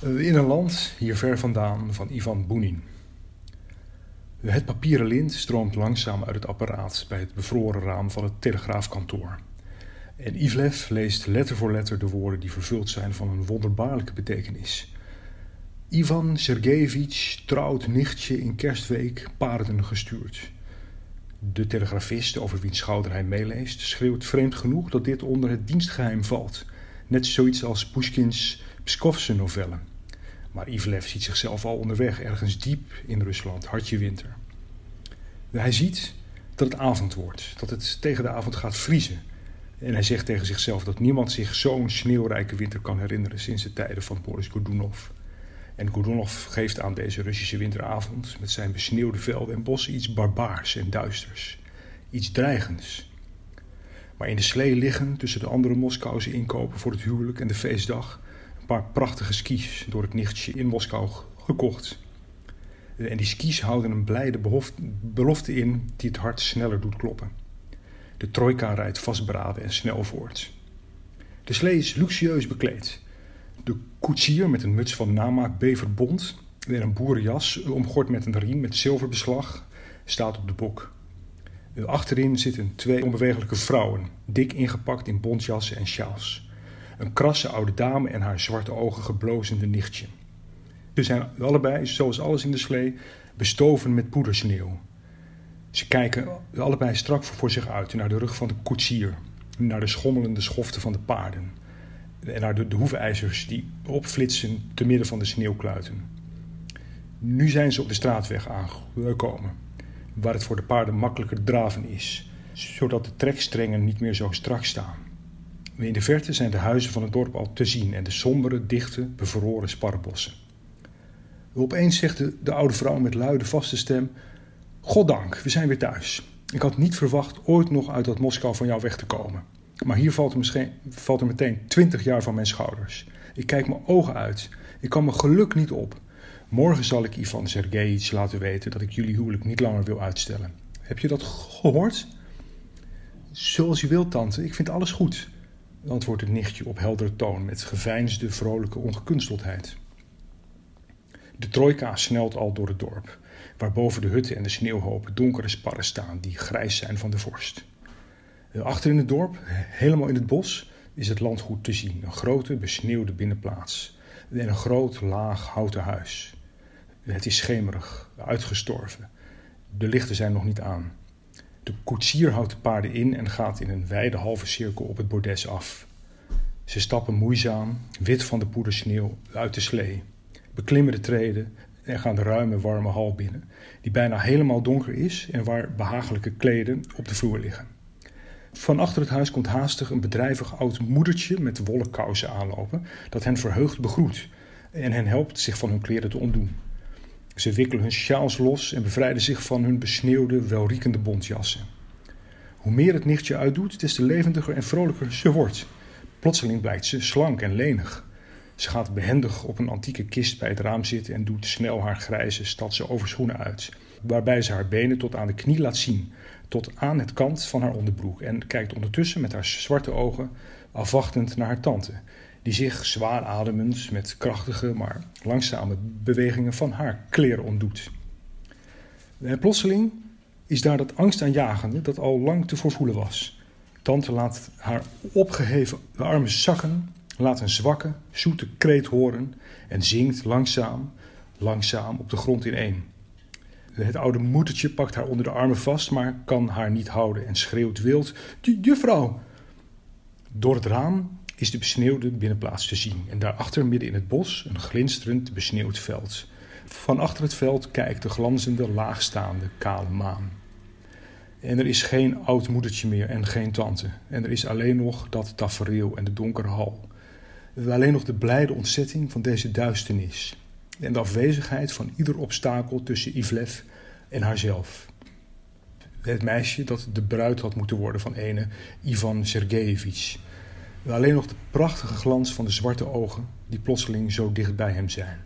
In een land hier ver vandaan van Ivan Bunin. Het papieren lint stroomt langzaam uit het apparaat bij het bevroren raam van het telegraafkantoor. En Ivlev leest letter voor letter de woorden die vervuld zijn van een wonderbaarlijke betekenis. Ivan Sergejevich trouwt nichtje in kerstweek paarden gestuurd. De telegrafist, over wiens schouder hij meeleest, schreeuwt vreemd genoeg dat dit onder het dienstgeheim valt. Net zoiets als Pushkins Pskovse novelle. Maar Ivlev ziet zichzelf al onderweg, ergens diep in Rusland, hartje winter. Hij ziet dat het avond wordt, dat het tegen de avond gaat vriezen. En hij zegt tegen zichzelf dat niemand zich zo'n sneeuwrijke winter kan herinneren sinds de tijden van Boris Godunov. En Godunov geeft aan deze Russische winteravond met zijn besneeuwde velden en bossen iets barbaars en duisters. Iets dreigends. Maar in de slee liggen tussen de andere Moskouse inkopen voor het huwelijk en de feestdag paar prachtige skis door het nichtje in Moskou gekocht. En die skis houden een blijde belofte in die het hart sneller doet kloppen. De trojka rijdt vastberaden en snel voort. De slee is luxueus bekleed. De koetsier met een muts van namaak beverbond en een boerenjas omgord met een riem met zilverbeslag staat op de bok. Achterin zitten twee onbewegelijke vrouwen, dik ingepakt in bontjassen en sjaals. Een krasse oude dame en haar zwarte ogen geblozende nichtje. Ze zijn allebei, zoals alles in de slee, bestoven met poedersneeuw. Ze kijken allebei strak voor zich uit naar de rug van de koetsier, naar de schommelende schoften van de paarden en naar de, de die opflitsen te midden van de sneeuwkluiten. Nu zijn ze op de straatweg aangekomen, waar het voor de paarden makkelijker draven is, zodat de trekstrengen niet meer zo strak staan. In de verte zijn de huizen van het dorp al te zien en de sombere, dichte, bevroren sparrenbossen. Opeens zegt de, de oude vrouw met luide, vaste stem: Goddank, we zijn weer thuis. Ik had niet verwacht ooit nog uit dat Moskou van jou weg te komen. Maar hier valt er, misschien, valt er meteen twintig jaar van mijn schouders. Ik kijk mijn ogen uit. Ik kan mijn geluk niet op. Morgen zal ik Ivan Sergejits laten weten dat ik jullie huwelijk niet langer wil uitstellen. Heb je dat gehoord? Zoals je wilt, tante. Ik vind alles goed, antwoordt het nichtje op heldere toon met geveinsde, vrolijke ongekunsteldheid. De trojka snelt al door het dorp, waar boven de hutten en de sneeuwhopen donkere sparren staan die grijs zijn van de vorst. Achter in het dorp, helemaal in het bos, is het landgoed te zien. Een grote, besneeuwde binnenplaats. En een groot, laag houten huis. Het is schemerig, uitgestorven. De lichten zijn nog niet aan. De koetsier houdt de paarden in en gaat in een wijde halve cirkel op het bordes af. Ze stappen moeizaam, wit van de poedersneeuw, uit de slee, beklimmen de treden en gaan de ruime, warme hal binnen, die bijna helemaal donker is en waar behagelijke kleden op de vloer liggen. Van achter het huis komt haastig een bedrijvig oud moedertje met wollen kousen aanlopen, dat hen verheugd begroet en hen helpt zich van hun kleren te ontdoen. Ze wikkelen hun sjaals los en bevrijden zich van hun besneeuwde, welriekende bontjassen. Hoe meer het nichtje uitdoet, des te levendiger en vrolijker ze wordt. Plotseling blijkt ze slank en lenig. Ze gaat behendig op een antieke kist bij het raam zitten en doet snel haar grijze stadse overschoenen uit, waarbij ze haar benen tot aan de knie laat zien, tot aan het kant van haar onderbroek en kijkt ondertussen met haar zwarte ogen afwachtend naar haar tante, die zich zwaar ademend met krachtige maar langzame bewegingen van haar kleren ontdoet. En plotseling is daar dat angstaanjagende dat al lang te voorvoelen was. Tante laat haar opgeheven armen zakken, laat een zwakke, zoete kreet horen en zingt langzaam, langzaam op de grond ineen. Het oude moedertje pakt haar onder de armen vast, maar kan haar niet houden en schreeuwt wild: Juffrouw! Door het raam is de besneeuwde binnenplaats te zien en daarachter midden in het bos een glinsterend besneeuwd veld. Van achter het veld kijkt de glanzende, laagstaande, kale maan. En er is geen oud moedertje meer en geen tante. En er is alleen nog dat tafereel en de donkere hal. Alleen nog de blijde ontzetting van deze duisternis en de afwezigheid van ieder obstakel tussen Ivlev en haarzelf. Het meisje dat de bruid had moeten worden van ene Ivan Sergejevich. Alleen nog de prachtige glans van de zwarte ogen die plotseling zo dicht bij hem zijn.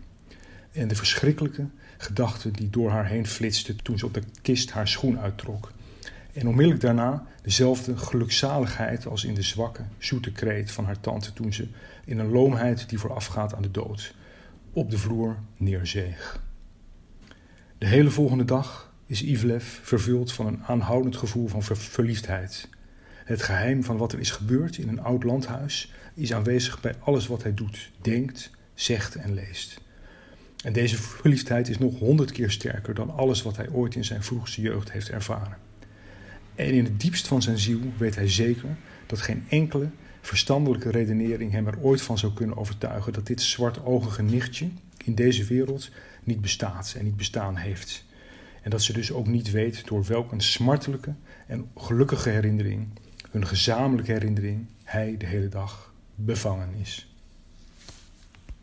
En de verschrikkelijke gedachte die door haar heen flitste toen ze op de kist haar schoen uittrok. En onmiddellijk daarna dezelfde gelukzaligheid als in de zwakke, zoete kreet van haar tante toen ze in een loomheid die voorafgaat aan de dood op de vloer neerzeeg. De hele volgende dag is Ivlev vervuld van een aanhoudend gevoel van verliefdheid. Het geheim van wat er is gebeurd in een oud landhuis is aanwezig bij alles wat hij doet, denkt, zegt en leest. En deze verliefdheid is nog honderd keer sterker dan alles wat hij ooit in zijn vroegste jeugd heeft ervaren. En in het diepst van zijn ziel weet hij zeker dat geen enkele verstandelijke redenering hem er ooit van zou kunnen overtuigen dat dit zwartogige nichtje in deze wereld niet bestaat en niet bestaan heeft. En dat ze dus ook niet weet door welk een smartelijke en gelukkige herinnering, hun gezamenlijke herinnering, hij de hele dag bevangen is.